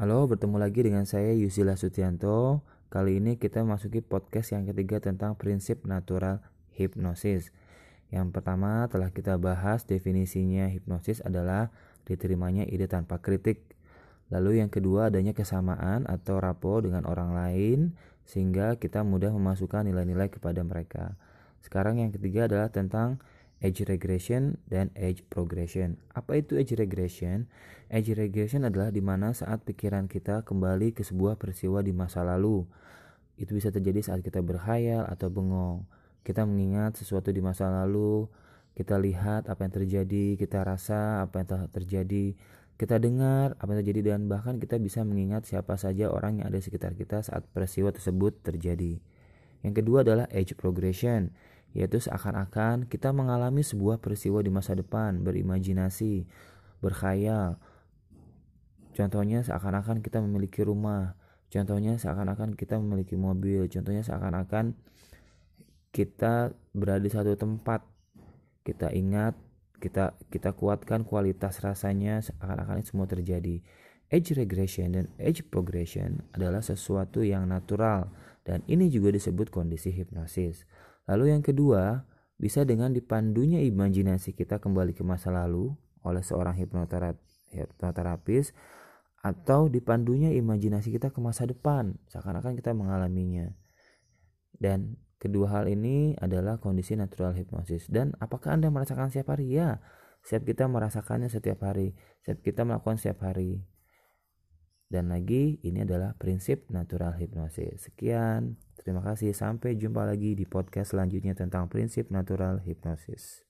Halo, bertemu lagi dengan saya Yusila Sutianto. Kali ini kita masuki podcast yang ketiga tentang prinsip natural hipnosis. Yang pertama telah kita bahas definisinya hipnosis adalah diterimanya ide tanpa kritik. Lalu yang kedua adanya kesamaan atau rapo dengan orang lain sehingga kita mudah memasukkan nilai-nilai kepada mereka. Sekarang yang ketiga adalah tentang age regression dan age progression. Apa itu age regression? Age regression adalah di mana saat pikiran kita kembali ke sebuah peristiwa di masa lalu. Itu bisa terjadi saat kita berkhayal atau bengong. Kita mengingat sesuatu di masa lalu, kita lihat apa yang terjadi, kita rasa apa yang telah terjadi, kita dengar apa yang terjadi dan bahkan kita bisa mengingat siapa saja orang yang ada di sekitar kita saat peristiwa tersebut terjadi. Yang kedua adalah age progression yaitu seakan-akan kita mengalami sebuah peristiwa di masa depan, berimajinasi, berkhayal. Contohnya seakan-akan kita memiliki rumah, contohnya seakan-akan kita memiliki mobil, contohnya seakan-akan kita berada di satu tempat. Kita ingat, kita kita kuatkan kualitas rasanya seakan-akan semua terjadi. Age regression dan age progression adalah sesuatu yang natural dan ini juga disebut kondisi hipnosis. Lalu yang kedua, bisa dengan dipandunya imajinasi kita kembali ke masa lalu oleh seorang hipnoterapis atau dipandunya imajinasi kita ke masa depan seakan-akan kita mengalaminya. Dan kedua hal ini adalah kondisi natural hipnosis. Dan apakah Anda merasakan setiap hari? Ya, setiap kita merasakannya setiap hari, setiap kita melakukan setiap hari. Dan lagi ini adalah prinsip natural hipnosis. Sekian, terima kasih. Sampai jumpa lagi di podcast selanjutnya tentang prinsip natural hipnosis.